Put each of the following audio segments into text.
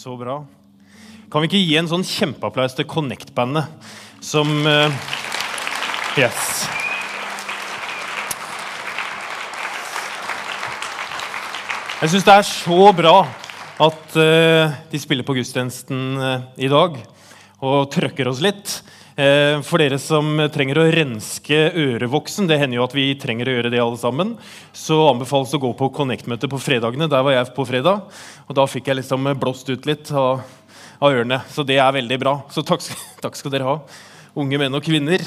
Så bra. Kan vi ikke gi en sånn kjempeapplaus til Connect-bandet som uh, Yes. Jeg syns det er så bra at uh, de spiller på gudstjenesten uh, i dag og trøkker oss litt. Eh, for dere som trenger å renske ørevoksen, det hender jo at vi trenger å gjøre det alle sammen, så anbefales å gå på Connect-møte på fredagene. Der var jeg på fredag, og da fikk jeg liksom blåst ut litt av, av ørene. Så det er veldig bra. Så takk, takk skal dere ha, unge menn og kvinner.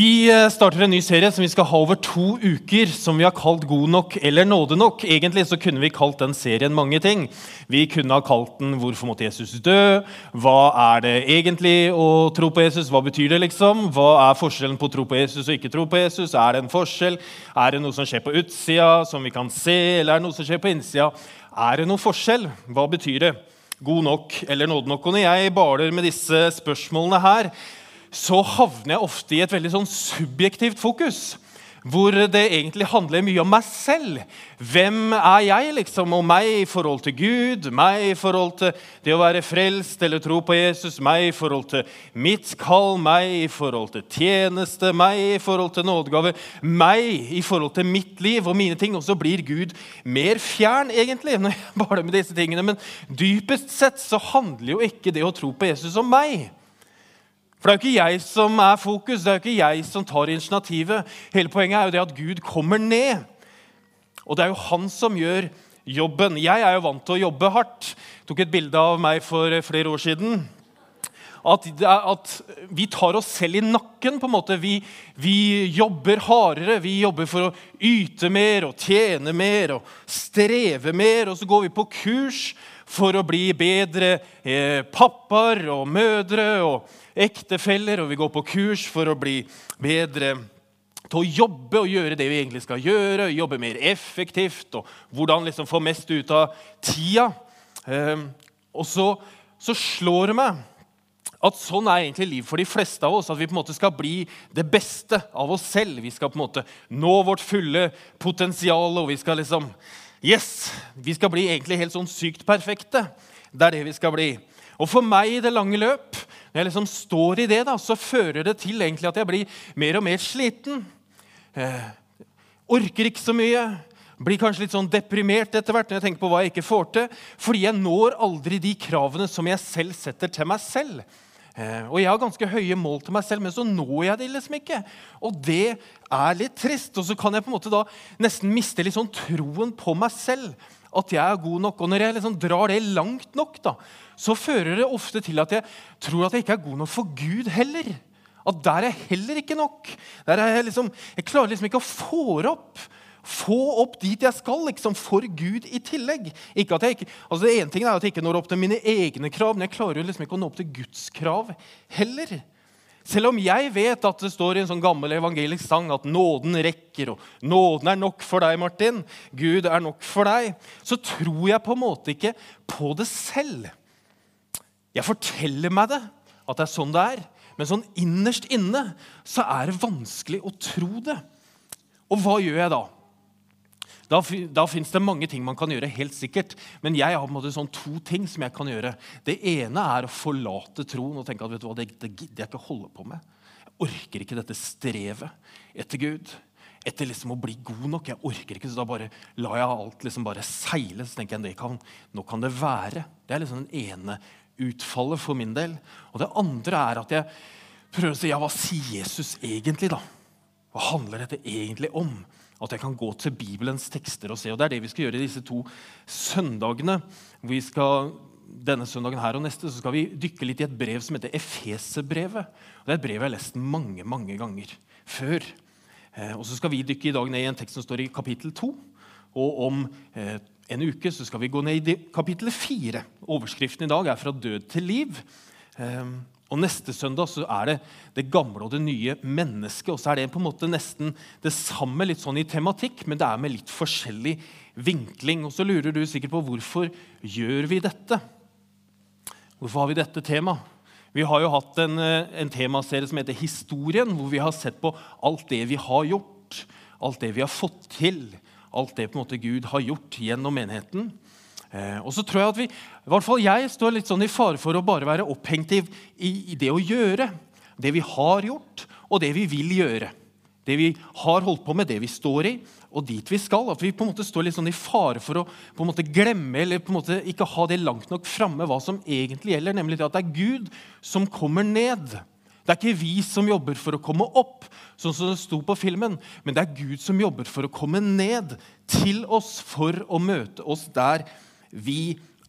Vi eh, starter en ny serie som vi skal ha over to uker, som vi har kalt God nok eller nåde nok. Egentlig så kunne vi kalt den serien mange ting. Vi kunne ha kalt den 'Hvorfor måtte Jesus dø?' Hva er det egentlig å tro på Jesus? Hva betyr det, liksom? Hva er forskjellen på å tro på Jesus og ikke tro på Jesus? Er det en forskjell? Er det noe som skjer på utsida, som vi kan se, eller er det noe som skjer på innsida? Er det noen forskjell? Hva betyr det? God nok eller nåde nok? Og når jeg baler med disse spørsmålene her, så havner jeg ofte i et veldig sånn subjektivt fokus. Hvor det egentlig handler mye om meg selv. Hvem er jeg, liksom? Og meg i forhold til Gud, meg i forhold til det å være frelst eller tro på Jesus, meg i forhold til mitt kall, meg i forhold til tjeneste, meg i forhold til nådegave, meg i forhold til mitt liv og mine ting. Og så blir Gud mer fjern, egentlig, når jeg bare med disse tingene. Men dypest sett så handler jo ikke det å tro på Jesus om meg. For det er jo ikke jeg som er fokus, det er jo ikke jeg som tar initiativet. Hele poenget er jo det at Gud kommer ned. Og det er jo han som gjør jobben. Jeg er jo vant til å jobbe hardt. Jeg tok et bilde av meg for flere år siden. At, at vi tar oss selv i nakken. på en måte. Vi, vi, jobber hardere. Vi jobber for å yte mer og tjene mer og streve mer. Og så går vi på kurs for å bli bedre eh, pappaer og mødre og ektefeller, og vi går på kurs for å bli bedre til å jobbe og gjøre det vi egentlig skal gjøre, jobbe mer effektivt og hvordan liksom få mest ut av tida. Eh, og så, så slår det meg at sånn er egentlig liv for de fleste av oss. At vi på en måte skal bli det beste av oss selv. Vi skal på en måte nå vårt fulle potensial. og vi skal liksom Yes! Vi skal bli egentlig helt sånn sykt perfekte. Det er det vi skal bli. Og for meg i det lange løp, når jeg liksom står i det, da, så fører det til egentlig at jeg blir mer og mer sliten. Eh, orker ikke så mye. Blir kanskje litt sånn deprimert etter hvert når jeg tenker på hva jeg ikke får til. Fordi jeg når aldri de kravene som jeg selv setter til meg selv. Eh, og jeg har ganske høye mål til meg selv, men så når jeg det liksom ikke. Og det er litt trist. Og så kan jeg på en måte da nesten miste litt sånn troen på meg selv. At jeg er god nok. Og når jeg liksom drar det langt nok, da, så fører det ofte til at jeg tror at jeg ikke er god nok for Gud heller. At der er jeg heller ikke nok. Der er jeg, liksom, jeg klarer liksom ikke å få opp få opp dit jeg skal, liksom, for Gud i tillegg. Ikke at jeg ikke, altså det ene ting er at jeg ikke når opp til mine egne krav, men jeg klarer jo liksom ikke å nå opp til Guds krav heller. Selv om jeg vet at det står i en sånn gammel evangelisk sang at nåden rekker, og nåden er nok for deg, Martin, Gud er nok for deg, så tror jeg på en måte ikke på det selv. Jeg forteller meg det, at det er sånn det er. Men sånn innerst inne så er det vanskelig å tro det. Og hva gjør jeg da? Da, da fins det mange ting man kan gjøre, helt sikkert. Men jeg har på en måte sånn to ting som jeg kan gjøre. Det ene er å forlate troen og tenke at vet du hva, det, det gidder jeg ikke holde på med. Jeg orker ikke dette strevet etter Gud. Etter liksom å bli god nok. Jeg orker ikke, så da bare lar jeg alt liksom bare seile. Så tenker jeg, kan, Nå kan det være. Det er liksom den ene utfallet for min del. Og det andre er at jeg prøver å si ja, hva sier Jesus egentlig, da? Hva handler dette egentlig om? At jeg kan gå til Bibelens tekster og se. Og Det er det vi skal gjøre i disse to søndagene. Vi skal, denne søndagen her og neste så skal vi dykke litt i et brev som heter Efeserbrevet. Det er et brev jeg har lest mange mange ganger før. Eh, og så skal vi dykke i dag ned i en tekst som står i kapittel 2. Og om eh, en uke så skal vi gå ned i kapittel 4. Overskriften i dag er 'Fra død til liv'. Og Neste søndag så er det det gamle og det nye mennesket. Og så er det på en måte nesten det samme litt sånn i tematikk, men det er med litt forskjellig vinkling. Og så lurer du sikkert på hvorfor gjør vi dette? Hvorfor har vi dette temaet? Vi har jo hatt en, eh, en temaserie som heter Historien, hvor vi har sett på alt det vi har gjort, alt det vi har fått til, alt det på en måte Gud har gjort gjennom menigheten. Eh, og så tror jeg at vi, i hvert fall jeg står litt sånn i fare for å bare være opphengt i, i, det å gjøre. Det vi har gjort, og det vi vil gjøre. Det vi har holdt på med, det vi står i, og dit vi skal. At vi på en måte står litt sånn i fare for å på en måte glemme eller på en måte ikke ha det langt nok framme hva som egentlig gjelder, nemlig at det er Gud som kommer ned. Det er ikke vi som jobber for å komme opp, sånn som det sto på filmen, men det er Gud som jobber for å komme ned til oss for å møte oss der vi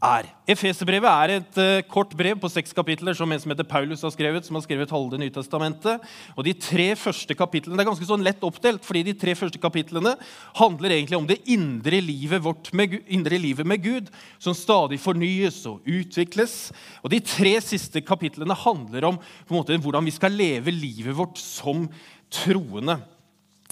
er. Efeserbrevet er et uh, kort brev på seks kapitler som en som heter Paulus har skrevet. som har skrevet halve Nytestamentet. Og De tre første kapitlene det er ganske sånn lett oppdelt, fordi de tre første kapitlene handler egentlig om det indre livet, vårt med, indre livet med Gud, som stadig fornyes og utvikles. Og De tre siste kapitlene handler om på en måte, hvordan vi skal leve livet vårt som troende.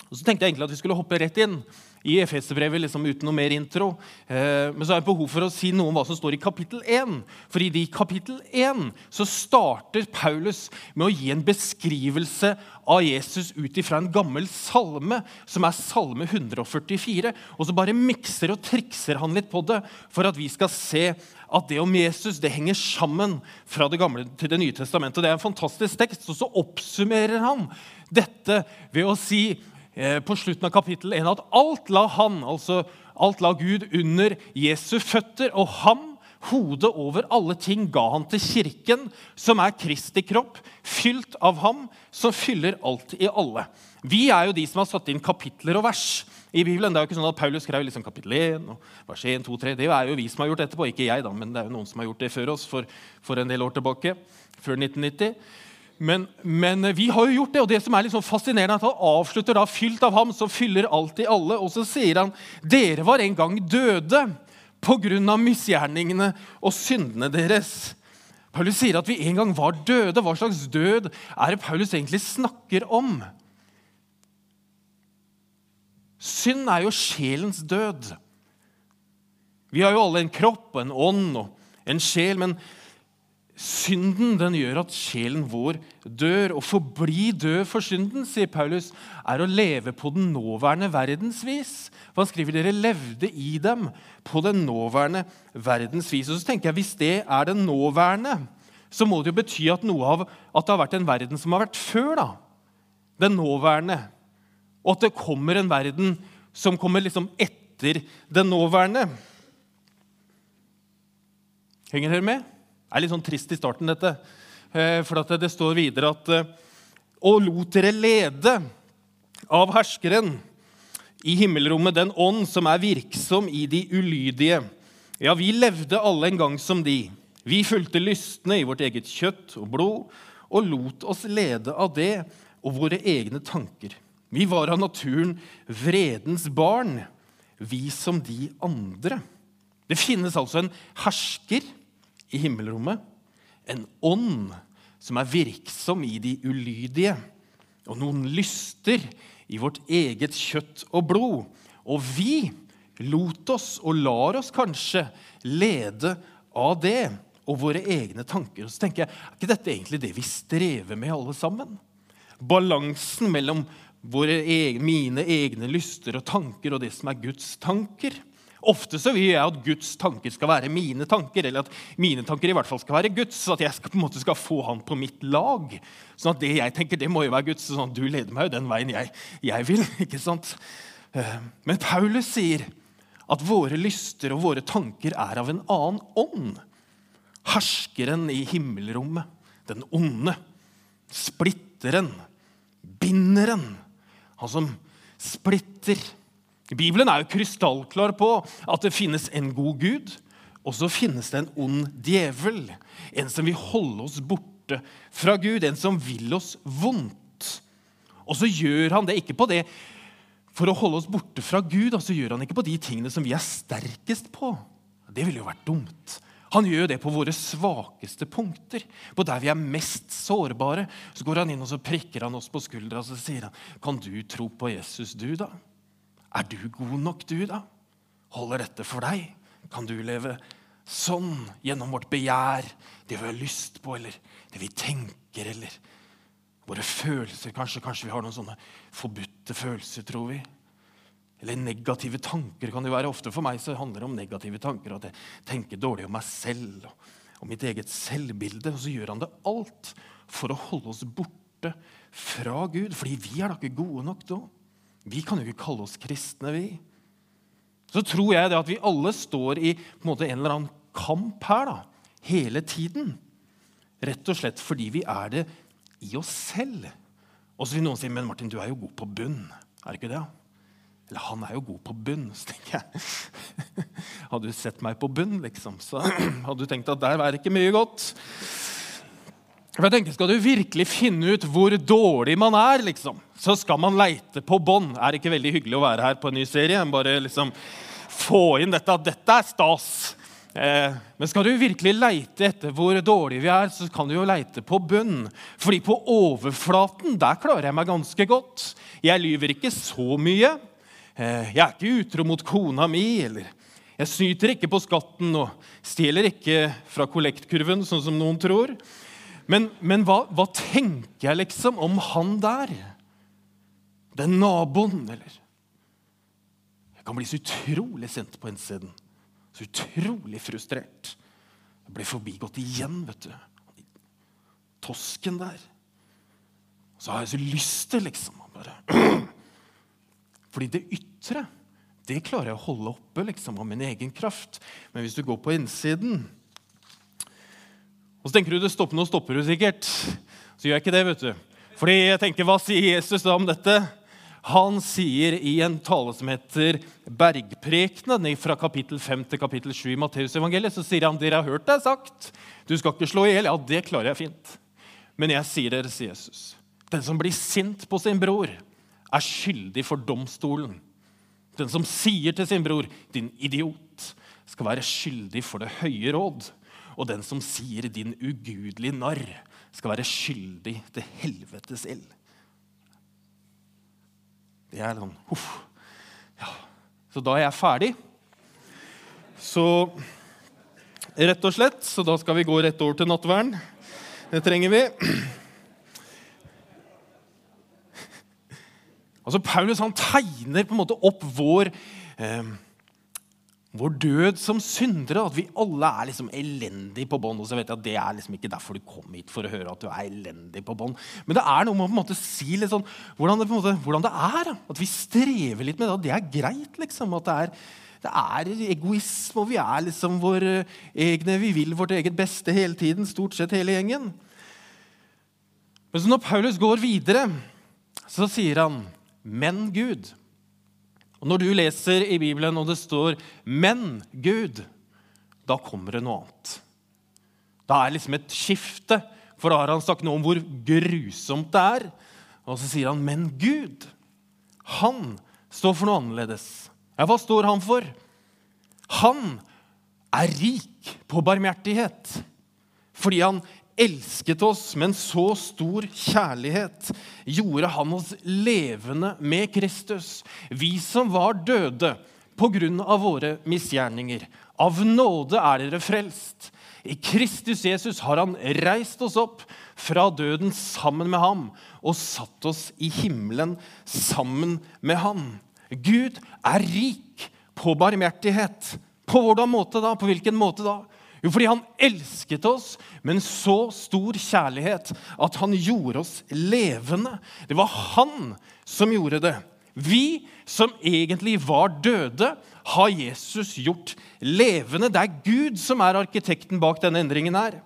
Og så tenkte jeg egentlig at vi skulle hoppe rett inn i Efeserbrevet liksom uten noe mer intro. Eh, men så har jeg behov for å si noe om hva som står i kapittel 1. For i kapittel 1 så starter Paulus med å gi en beskrivelse av Jesus ut ifra en gammel salme, som er salme 144. Og så bare mikser og trikser han litt på det for at vi skal se at det om Jesus det henger sammen fra Det gamle til Det nye testamentet. Det er en fantastisk tekst. Og så oppsummerer han dette ved å si på slutten av kapittel 1 at alt la han, altså alt la Gud under Jesu føtter. Og han, hodet over alle ting, ga han til kirken, som er Kristi kropp, fylt av ham, som fyller alt i alle. Vi er jo de som har satt inn kapitler og vers i Bibelen. Det er jo ikke sånn at Paulus skrev liksom kapittel 1 og vers 1, 2, 3. Det er jo vi som har gjort etterpå. Ikke jeg, da, men det er jo noen som har gjort det før oss for, for en del år tilbake. Før 1990. Men, men, vi har jo gjort det, og det som er litt sånn fascinerende, er at han avslutter da fylt av ham som fyller alt i alle. Og så sier han dere var en gang døde pga. misgjerningene og syndene deres. Paulus sier at vi en gang var døde. Hva slags død er det Paulus egentlig snakker om? Synd er jo sjelens død. Vi har jo alle en kropp og en ånd og en sjel, men Synden den gjør at sjelen vår dør. Å forbli død for synden, sier Paulus, er å leve på den nåværende verdens vis. For han skriver dere levde i dem på den nåværende verdens vis. Og så tenker jeg, Hvis det er den nåværende, så må det jo bety at, av, at det har vært en verden som har vært før. da. Den nåværende. Og at det kommer en verden som kommer liksom etter den nåværende. Henger dere med? Det er litt sånn trist i starten, dette. Eh, for det står videre at eh, Og lot dere lede av herskeren i himmelrommet, den ånd som er virksom i de ulydige. Ja, vi levde alle en gang som de. Vi fulgte lystne i vårt eget kjøtt og blod og lot oss lede av det og våre egne tanker. Vi var av naturen vredens barn, vi som de andre. Det finnes altså en hersker i himmelrommet. En ånd som er virksom i de ulydige. Og noen lyster i vårt eget kjøtt og blod. Og vi lot oss, og lar oss kanskje, lede av det og våre egne tanker. Og så tenker jeg, Er ikke dette egentlig det vi strever med, alle sammen? Balansen mellom egne, mine egne lyster og tanker og det som er Guds tanker. Ofte så vil jeg at Guds tanker skal være mine tanker, eller at mine tanker i hvert fall skal være Guds. Så at jeg skal, på en måte skal få han på mitt lag. Sånn at det jeg tenker, det må jo være Guds. sånn at Du leder meg jo den veien jeg, jeg vil. ikke sant? Eh, men Paulus sier at våre lyster og våre tanker er av en annen ånd. Herskeren i himmelrommet, den onde, splitteren, binderen. Han som splitter Bibelen er jo krystallklar på at det finnes en god gud, og så finnes det en ond djevel. En som vil holde oss borte fra Gud, en som vil oss vondt. Og så gjør han det ikke på det for å holde oss borte fra Gud, og så gjør han ikke på de tingene som vi er sterkest på. Det ville jo vært dumt. Han gjør det på våre svakeste punkter, på der vi er mest sårbare. Så går han inn og så prikker han oss på skuldra og så sier han, kan du tro på Jesus, du, da? Er du god nok, du, da? Holder dette for deg? Kan du leve sånn gjennom vårt begjær, det vi har lyst på, eller det vi tenker, eller våre følelser? Kanskje, kanskje vi har noen sånne forbudte følelser, tror vi. Eller negative tanker kan det være. Ofte for meg så handler det om negative tanker. At jeg tenker dårlig om meg selv og mitt eget selvbilde. Og så gjør han det alt for å holde oss borte fra Gud. Fordi vi er da ikke gode nok da. Vi kan jo ikke kalle oss kristne, vi. Så tror jeg det at vi alle står i en, måte, en eller annen kamp her da, hele tiden. Rett og slett fordi vi er det i oss selv. Og så vil noen si men Martin, du er jo god på bunn. Er det ikke det? Eller han er jo god på bunn. Så tenker jeg Hadde du sett meg på bunn, liksom, så hadde du tenkt at der er det ikke mye godt. For jeg tenker, Skal du virkelig finne ut hvor dårlig man er, liksom, så skal man leite på bånn. Er ikke veldig hyggelig å være her på en ny serie? Bare liksom få inn dette at dette er stas. Eh, men skal du virkelig leite etter hvor dårlige vi er, så kan du jo leite på bunn. Fordi på overflaten der klarer jeg meg ganske godt. Jeg lyver ikke så mye. Eh, jeg er ikke utro mot kona mi, eller jeg snyter ikke på skatten og stjeler ikke fra kollektkurven, sånn som noen tror. Men, men hva, hva, tenker jeg liksom om han der? Den naboen, eller? Jeg kan bli så utrolig sint på innsiden. Så utrolig frustrert. Jeg ble forbigått igjen, vet du. Tosken der. Så har jeg så lyst til, liksom. Bare Fordi det ytre det klarer jeg å holde oppe liksom, av min egen kraft. Men hvis du går på innsiden Og så tenker du det stopper, nå stopper du sikkert. Så gjør jeg ikke det, vet du. Fordi jeg tenker, Hva sier Jesus da om dette? Han sier i en tale som heter Bergprekenen, fra kapittel 5 til kapittel 7 i Matteusevangeliet, så sier han dere har hørt det sagt. Du skal ikke slå i hjel. Ja, det klarer jeg fint. Men jeg sier dere, sier Jesus, den som blir sint på sin bror, er skyldig for domstolen. Den som sier til sin bror 'din idiot', skal være skyldig for det høye råd. Og den som sier 'din ugudelige narr', skal være skyldig til helvetes ild. Det er sånn Huff. Ja. Så da er jeg ferdig. Så rett og slett, så da skal vi gå rett over til nattverden. Det trenger vi. Altså Paulus han tegner på en måte opp vår, eh, vår død som syndere. At vi alle er liksom elendige på bånd. Og så vet jeg at Det er liksom ikke derfor du kom hit for å høre at du er elendig på bånd. Men det er noe med å på en måte si litt sånn, hvordan det, måte, hvordan det er. At vi strever litt med det. At Det er greit. liksom, at det er det er egoisme, og vi er liksom våre egne, vi vil vårt eget beste hele tiden. Stort sett hele gjengen. Men så når Paulus går videre, så sier han men Gud. Og Når du leser i Bibelen og det står 'men Gud', da kommer det noe annet. Da er liksom et skifte, for da har han sagt noe om hvor grusomt det er. Og så sier han 'men Gud'. Han står for noe annerledes. Ja, hva står han for? Han er rik på barmhjertighet fordi han elsket oss med en så stor kjærlighet, gjorde han oss levende med Kristus, vi som var døde på grunn av våre misgjerninger. Av nåde er dere frelst. I Kristus Jesus har han reist oss opp fra døden sammen med ham og satt oss i himmelen sammen med ham. Gud er rik på barmhjertighet. På hvordan måte da? På hvilken måte da? Jo, fordi han elsket oss med en så stor kjærlighet at han gjorde oss levende. Det var han som gjorde det. Vi som egentlig var døde, har Jesus gjort levende. Det er Gud som er arkitekten bak denne endringen her.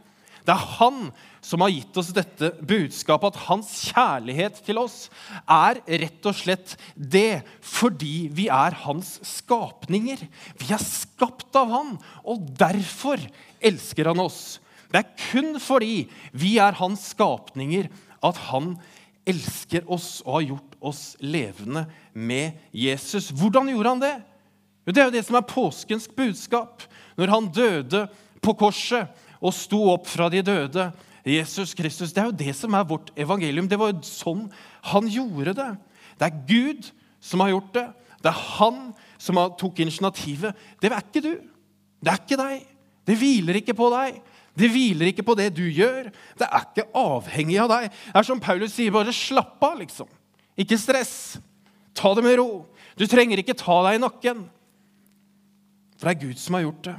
Det er han som har gitt oss dette budskapet, at hans kjærlighet til oss er rett og slett det fordi vi er hans skapninger. Vi er skapt av han, og derfor elsker han oss. Det er kun fordi vi er hans skapninger, at han elsker oss og har gjort oss levende med Jesus. Hvordan gjorde han det? Det er jo det som er påskens budskap. Når han døde på korset og sto opp fra de døde. Jesus Kristus, Det er jo det som er vårt evangelium. Det var jo sånn han gjorde det. Det er Gud som har gjort det. Det er han som tok initiativet. Det er ikke du. Det er ikke deg. Det hviler ikke på deg. Det hviler ikke på det du gjør. Det er ikke avhengig av deg. Det er som Paulus sier, bare slapp av, liksom. Ikke stress. Ta det med ro. Du trenger ikke ta deg i nakken. For det er Gud som har gjort det.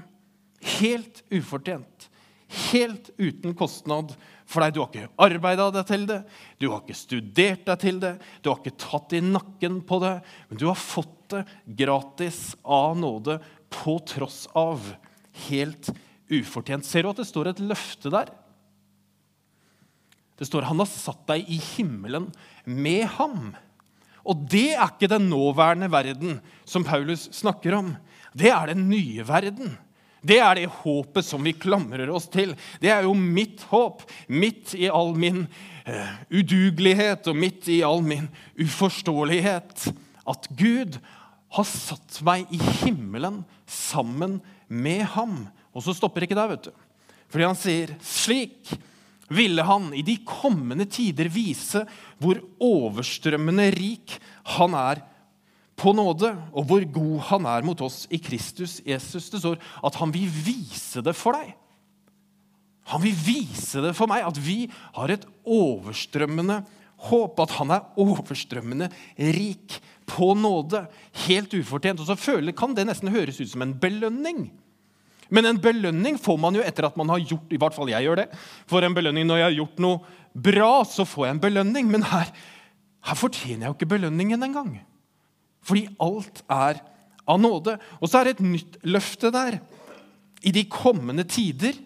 Helt ufortjent. Helt uten kostnad for deg. Du har ikke arbeida deg til det, du har ikke studert deg til det, du har ikke tatt i nakken på det, men du har fått det gratis av nåde på tross av. Helt ufortjent. Ser du at det står et løfte der? Det står han har satt deg i himmelen med ham. Og det er ikke den nåværende verden som Paulus snakker om. Det er den nye verden. Det er det håpet som vi klamrer oss til. Det er jo mitt håp, midt i all min uh, udugelighet og midt i all min uforståelighet. At Gud har satt meg i himmelen sammen med ham. Og så stopper ikke der, vet du. Fordi han sier slik ville han i de kommende tider vise hvor overstrømmende rik han er på nåde, og hvor god han er mot oss i Kristus Jesus. Det står at han vil vise det for deg. Han vil vise det for meg, at vi har et overstrømmende håp. At han er overstrømmende rik på nåde. Helt ufortjent. Og så føler, kan det nesten høres ut som en belønning. Men en belønning får man jo etter at man har gjort i hvert fall jeg gjør det, for en belønning når jeg har gjort noe bra, så får jeg en belønning. Men her, her fortjener jeg jo ikke belønningen engang. Fordi alt er av nåde. Og så er det et nytt løfte der. I de kommende tider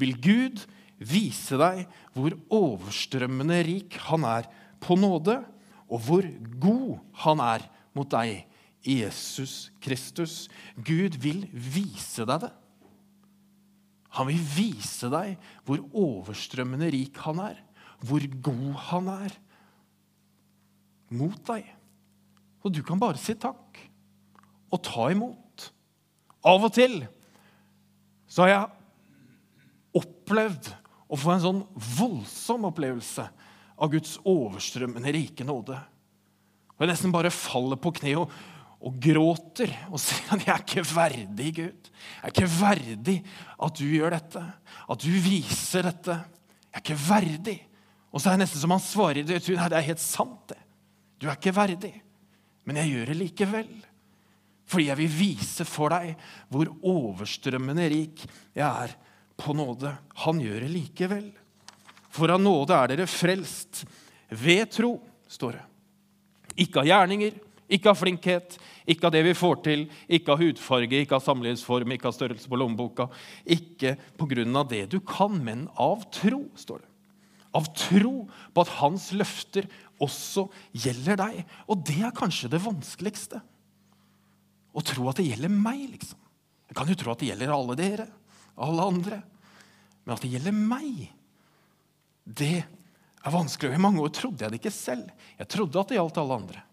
vil Gud vise deg hvor overstrømmende rik han er på nåde, og hvor god han er mot deg Jesus Kristus. Gud vil vise deg det. Han vil vise deg hvor overstrømmende rik han er, hvor god han er mot deg. Og du kan bare si takk og ta imot. Av og til så har jeg opplevd å få en sånn voldsom opplevelse av Guds overstrømmende rike nåde. Og jeg nesten bare faller på kne og, og gråter og sier at jeg er ikke verdig, Gud. Jeg er ikke verdig at du gjør dette, at du viser dette. Jeg er ikke verdig. Og så er det nesten som han svarer det, det er helt sant. det. Du er ikke verdig men jeg gjør det likevel. Fordi jeg vil vise for deg hvor overstrømmende rik jeg er på nåde. Han gjør det likevel. For av nåde er dere frelst ved tro, står det. Ikke av gjerninger, ikke av flinkhet, ikke av det vi får til, ikke av hudfarge, ikke av samlivsform, ikke av størrelse på lommeboka. Ikke på grunn av det du kan, men av tro, står det. Av tro på at hans løfter også gjelder deg. Og det er kanskje det vanskeligste. Å tro at det gjelder meg, liksom. Jeg kan jo tro at det gjelder alle dere, alle andre. Men at det gjelder meg, det er vanskelig. I mange år trodde jeg det ikke selv. Jeg trodde at det gjaldt alle andre.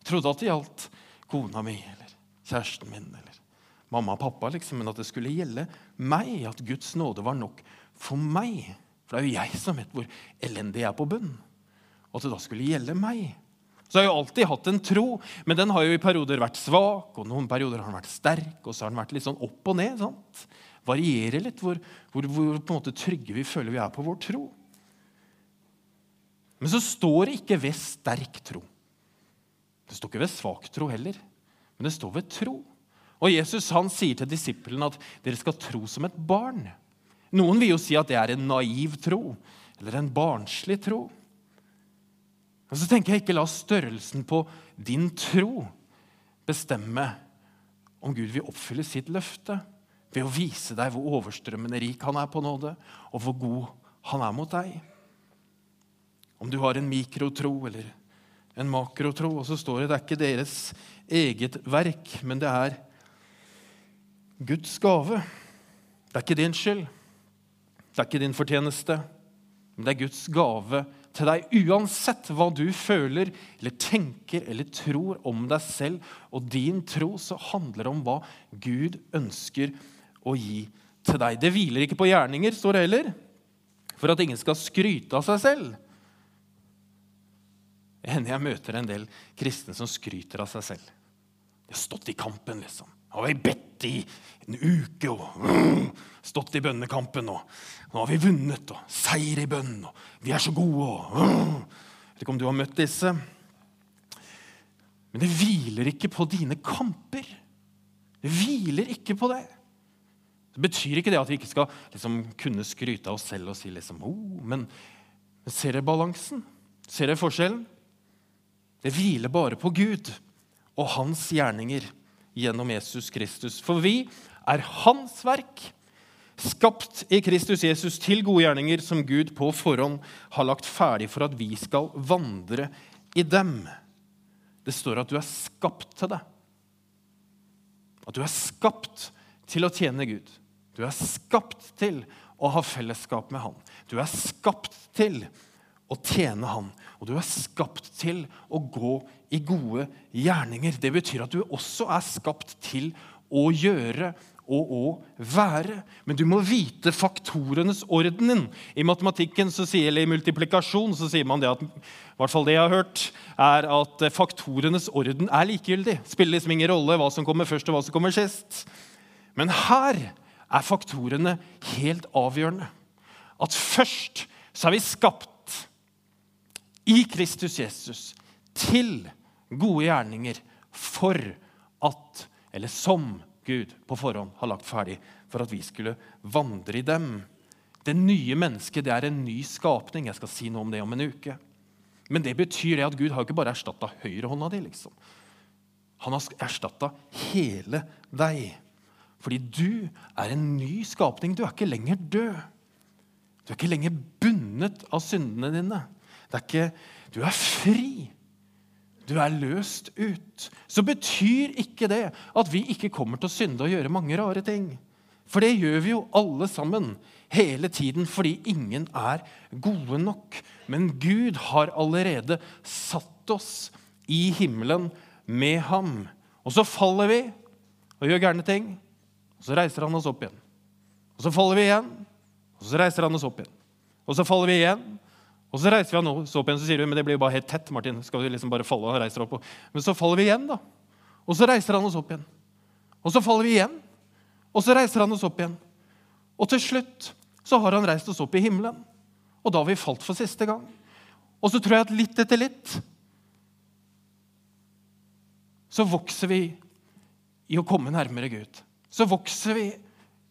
Jeg trodde at det gjaldt kona mi eller kjæresten min eller mamma og pappa. liksom, Men at det skulle gjelde meg, at Guds nåde var nok for meg. For det er jo jeg som vet hvor elendig jeg er på bunn og at det da skulle gjelde meg. Så jeg har jo alltid hatt en tro, men den har jo i perioder vært svak, og noen perioder har den vært sterk, og så har den vært litt sånn opp og ned. sant? Varierer litt hvor, hvor, hvor på en måte trygge vi føler vi er på vår tro. Men så står det ikke ved sterk tro. Det står ikke ved svak tro heller, men det står ved tro. Og Jesus han sier til disiplene at dere skal tro som et barn. Noen vil jo si at det er en naiv tro eller en barnslig tro. Og så tenker jeg ikke la størrelsen på din tro bestemme om Gud vil oppfylle sitt løfte ved å vise deg hvor overstrømmende rik han er på nåde, og hvor god han er mot deg. Om du har en mikrotro eller en makrotro, og så står det det er ikke deres eget verk, men det er Guds gave. Det er ikke din skyld. Det er ikke din fortjeneste, men det er Guds gave til deg uansett hva du føler eller tenker eller tror om deg selv og din tro, så handler det om hva Gud ønsker å gi til deg. Det hviler ikke på gjerninger, står det heller, for at ingen skal skryte av seg selv. Jeg møter en del kristne som skryter av seg selv. De har stått i kampen, liksom. Har vi bedt i en uke og uh, stått i bønnekampen. og Nå har vi vunnet, og seier i bønn, og vi er så gode. og Jeg Vet ikke om du har møtt disse. Men det hviler ikke på dine kamper. Det hviler ikke på det. Det betyr ikke det at vi ikke skal liksom, kunne skryte av oss selv og si liksom, oh, men, men ser dere balansen? Ser dere forskjellen? Det hviler bare på Gud og hans gjerninger gjennom Jesus Kristus. For vi er hans verk, skapt i Kristus Jesus til gode gjerninger som Gud på forhånd har lagt ferdig for at vi skal vandre i dem. Det står at du er skapt til det. At du er skapt til å tjene Gud. Du er skapt til å ha fellesskap med Han. Du er skapt til å tjene Han. Og du er skapt til å gå i gode gjerninger. Det betyr at du også er skapt til å gjøre og å være. Men du må vite faktorenes orden. din. I matematikken sier, eller i multiplikasjon så sier man det at i hvert fall det jeg har hørt, er at faktorenes orden er likegyldig. Spiller liksom ingen rolle hva som kommer først og hva som kommer sist. Men her er faktorene helt avgjørende. At først så er vi skapt i Kristus Jesus til gode gjerninger for at, eller som Gud på forhånd har lagt ferdig for at vi skulle vandre i dem. Det nye mennesket det er en ny skapning. Jeg skal si noe om det om en uke. Men det betyr det at Gud har ikke bare erstatta høyrehånda di. Liksom. Han har erstatta hele deg. Fordi du er en ny skapning. Du er ikke lenger død. Du er ikke lenger bundet av syndene dine. Er ikke, du er fri. Du er løst ut. Så betyr ikke det at vi ikke kommer til å synde og gjøre mange rare ting. For det gjør vi jo alle sammen hele tiden fordi ingen er gode nok. Men Gud har allerede satt oss i himmelen med ham. Og så faller vi og gjør gærne ting. Og Så reiser han oss opp igjen. Og Så faller vi igjen, og så reiser han oss opp igjen. Og så faller vi igjen, og så reiser vi oss opp igjen. Så sier du men det blir jo bare helt tett. Martin. Skal vi liksom bare falle og reise opp? Men så faller vi igjen, da. Og så reiser han oss opp igjen. Og så faller vi igjen, og så reiser han oss opp igjen. Og til slutt så har han reist oss opp i himmelen. Og da har vi falt for siste gang. Og så tror jeg at litt etter litt så vokser vi i å komme nærmere Gud så vokser vi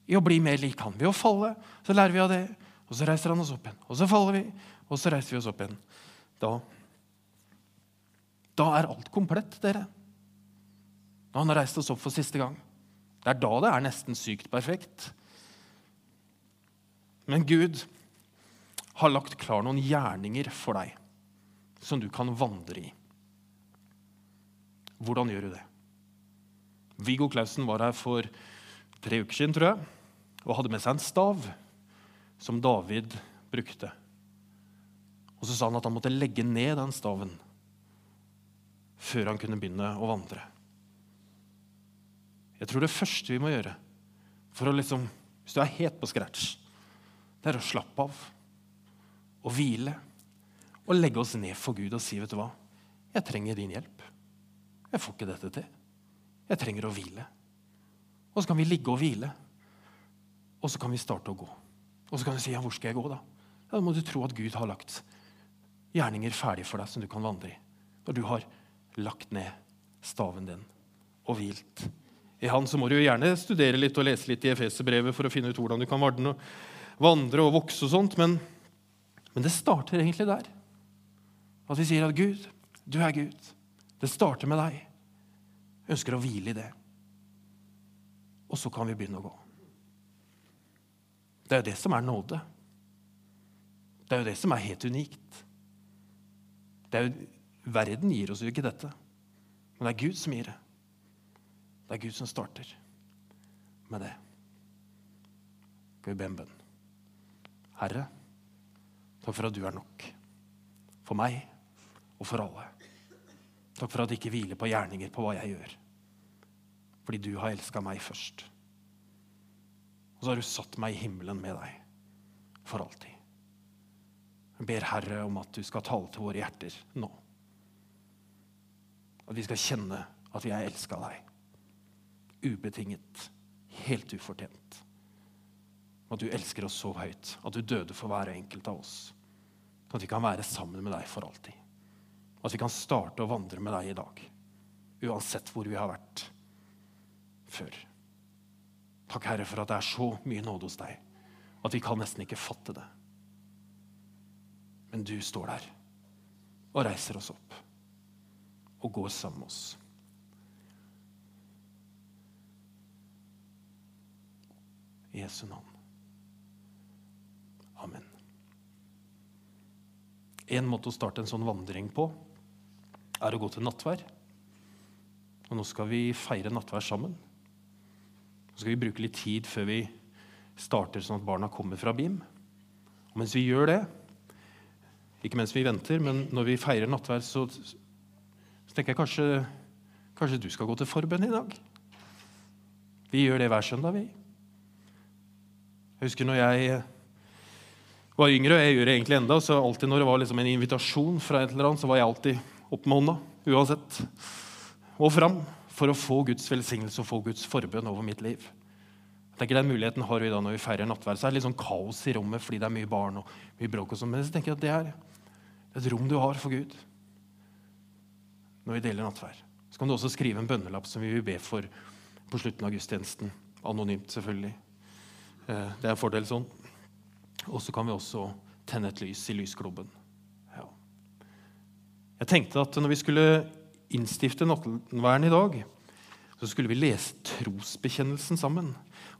i å bli mer lik han. Ved å falle så lærer vi av det, og så reiser han oss opp igjen. Og så faller vi, og så reiser vi oss opp igjen. Da, da er alt komplett, dere. Da han har reist oss opp for siste gang. Det er da det er nesten sykt perfekt. Men Gud har lagt klar noen gjerninger for deg som du kan vandre i. Hvordan gjør du det? Viggo Clausen var her for tre uker siden, tror jeg, og hadde med seg en stav som David brukte. Og så sa han at han måtte legge ned den staven før han kunne begynne å vandre. Jeg tror det første vi må gjøre for å liksom, hvis du er helt på scratch, det er å slappe av og hvile og legge oss ned for Gud og si, 'Vet du hva? Jeg trenger din hjelp. Jeg får ikke dette til.' Jeg trenger å hvile. Og så kan vi ligge og hvile. Og så kan vi starte å gå. Og så kan du si ja, hvor skal jeg gå, da? Ja, Da må du tro at Gud har lagt gjerninger ferdig for deg som du kan vandre i. Når du har lagt ned staven din og hvilt. I Han så må du jo gjerne studere litt og lese litt i Efeserbrevet for å finne ut hvordan du kan vandre og vokse og sånt, men, men det starter egentlig der. At vi sier at Gud, du er Gud. Det starter med deg ønsker å hvile i det. Og så kan vi begynne å gå. Det er jo det som er nåde. Det er jo det som er helt unikt. Det er jo, verden gir oss jo ikke dette, men det er Gud som gir det. Det er Gud som starter med det. Skal vi be en bønn? Herre, takk for at du er nok. For meg og for alle. Takk for at du ikke hviler på gjerninger på hva jeg gjør. Fordi du har elska meg først. Og så har du satt meg i himmelen med deg for alltid. Jeg ber Herre om at du skal tale til våre hjerter nå. At vi skal kjenne at vi er elska av deg. Ubetinget. Helt ufortjent. At du elsker oss så høyt at du døde for hver enkelt av oss. At vi kan være sammen med deg for alltid. At vi kan starte å vandre med deg i dag. uansett hvor vi har vært før. Takk, Herre, for at det er så mye nåde hos deg at vi kan nesten ikke fatte det. Men du står der og reiser oss opp og går sammen med oss. I Jesu navn. Amen. En måte å starte en sånn vandring på er å gå til nattvær. Og nå skal vi feire nattvær sammen. Så skal vi bruke litt tid før vi starter, sånn at barna kommer fra BIM. Og mens vi gjør det, ikke mens vi venter, men når vi feirer nattverd, så, så tenker jeg kanskje, kanskje du skal gå til forbønn i dag. Vi gjør det hver søndag, vi. Jeg husker når jeg var yngre, og jeg gjør det egentlig enda, så alltid når det var liksom en invitasjon fra et eller annet, så var jeg alltid opp med hånda, uansett, og fram for å få Guds velsignelse og få Guds forbønn over mitt liv. Jeg tenker Den muligheten har vi da når vi feirer nattverd. Så er det litt sånn kaos i rommet fordi det er mye barn og mye bråk. og sånn, Men så tenker jeg at det er et rom du har for Gud når vi deler nattverd. Så kan du også skrive en bønnelapp som vi vil be for på slutten av gudstjenesten. Anonymt, selvfølgelig. Eh, det er en fordel sånn. Og så kan vi også tenne et lys i lysklubben. Ja. Jeg tenkte at når vi skulle innstifte nattverden i dag, så skulle vi lese trosbekjennelsen sammen.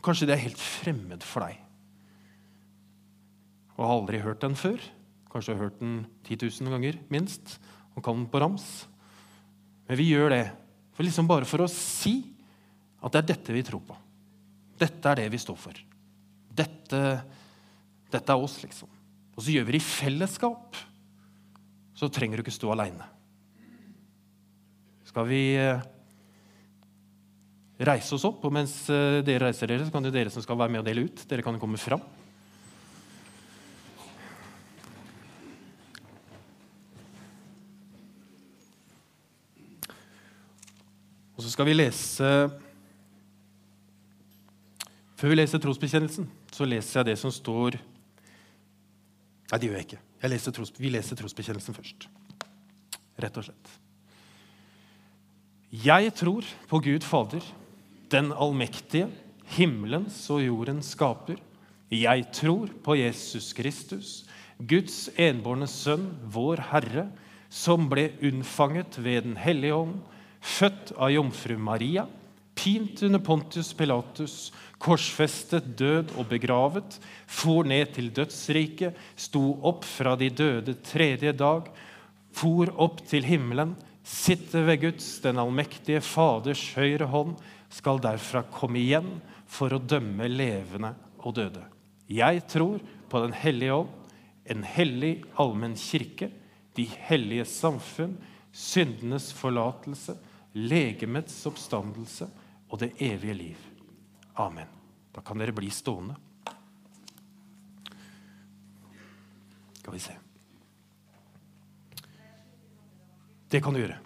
Kanskje det er helt fremmed for deg. Og har aldri hørt den før. Kanskje har hørt den 10 000 ganger minst. Og kan den på rams. Men vi gjør det for liksom bare for å si at det er dette vi tror på. Dette er det vi står for. Dette, dette er oss, liksom. Og så gjør vi det i fellesskap. Så trenger du ikke stå aleine. Skal vi eh, reise oss opp, og mens eh, dere reiser dere, så kan det dere som skal være med og dele ut, dere kan komme fram. Skal vi lese før vi leser trosbekjennelsen, så leser jeg det som står Nei, det gjør jeg ikke. Jeg leser tros, vi leser trosbekjennelsen først. Rett og slett. Jeg tror på Gud Fader, den allmektige, himmelens og jordens skaper. Jeg tror på Jesus Kristus, Guds enbårne sønn, vår Herre, som ble unnfanget ved Den hellige ånd, født av jomfru Maria pint under Pontius Pilatus, korsfestet, død og begravet, for ned til dødsriket, sto opp fra de døde tredje dag, for opp til himmelen, sitter ved Guds, den allmektige Faders høyre hånd, skal derfra komme igjen for å dømme levende og døde. Jeg tror på Den hellige ånd, en hellig allmenn kirke, de hellige samfunn, syndenes forlatelse, legemets oppstandelse og det evige liv. Amen. Da kan dere bli stående. Skal vi se. Det kan du gjøre.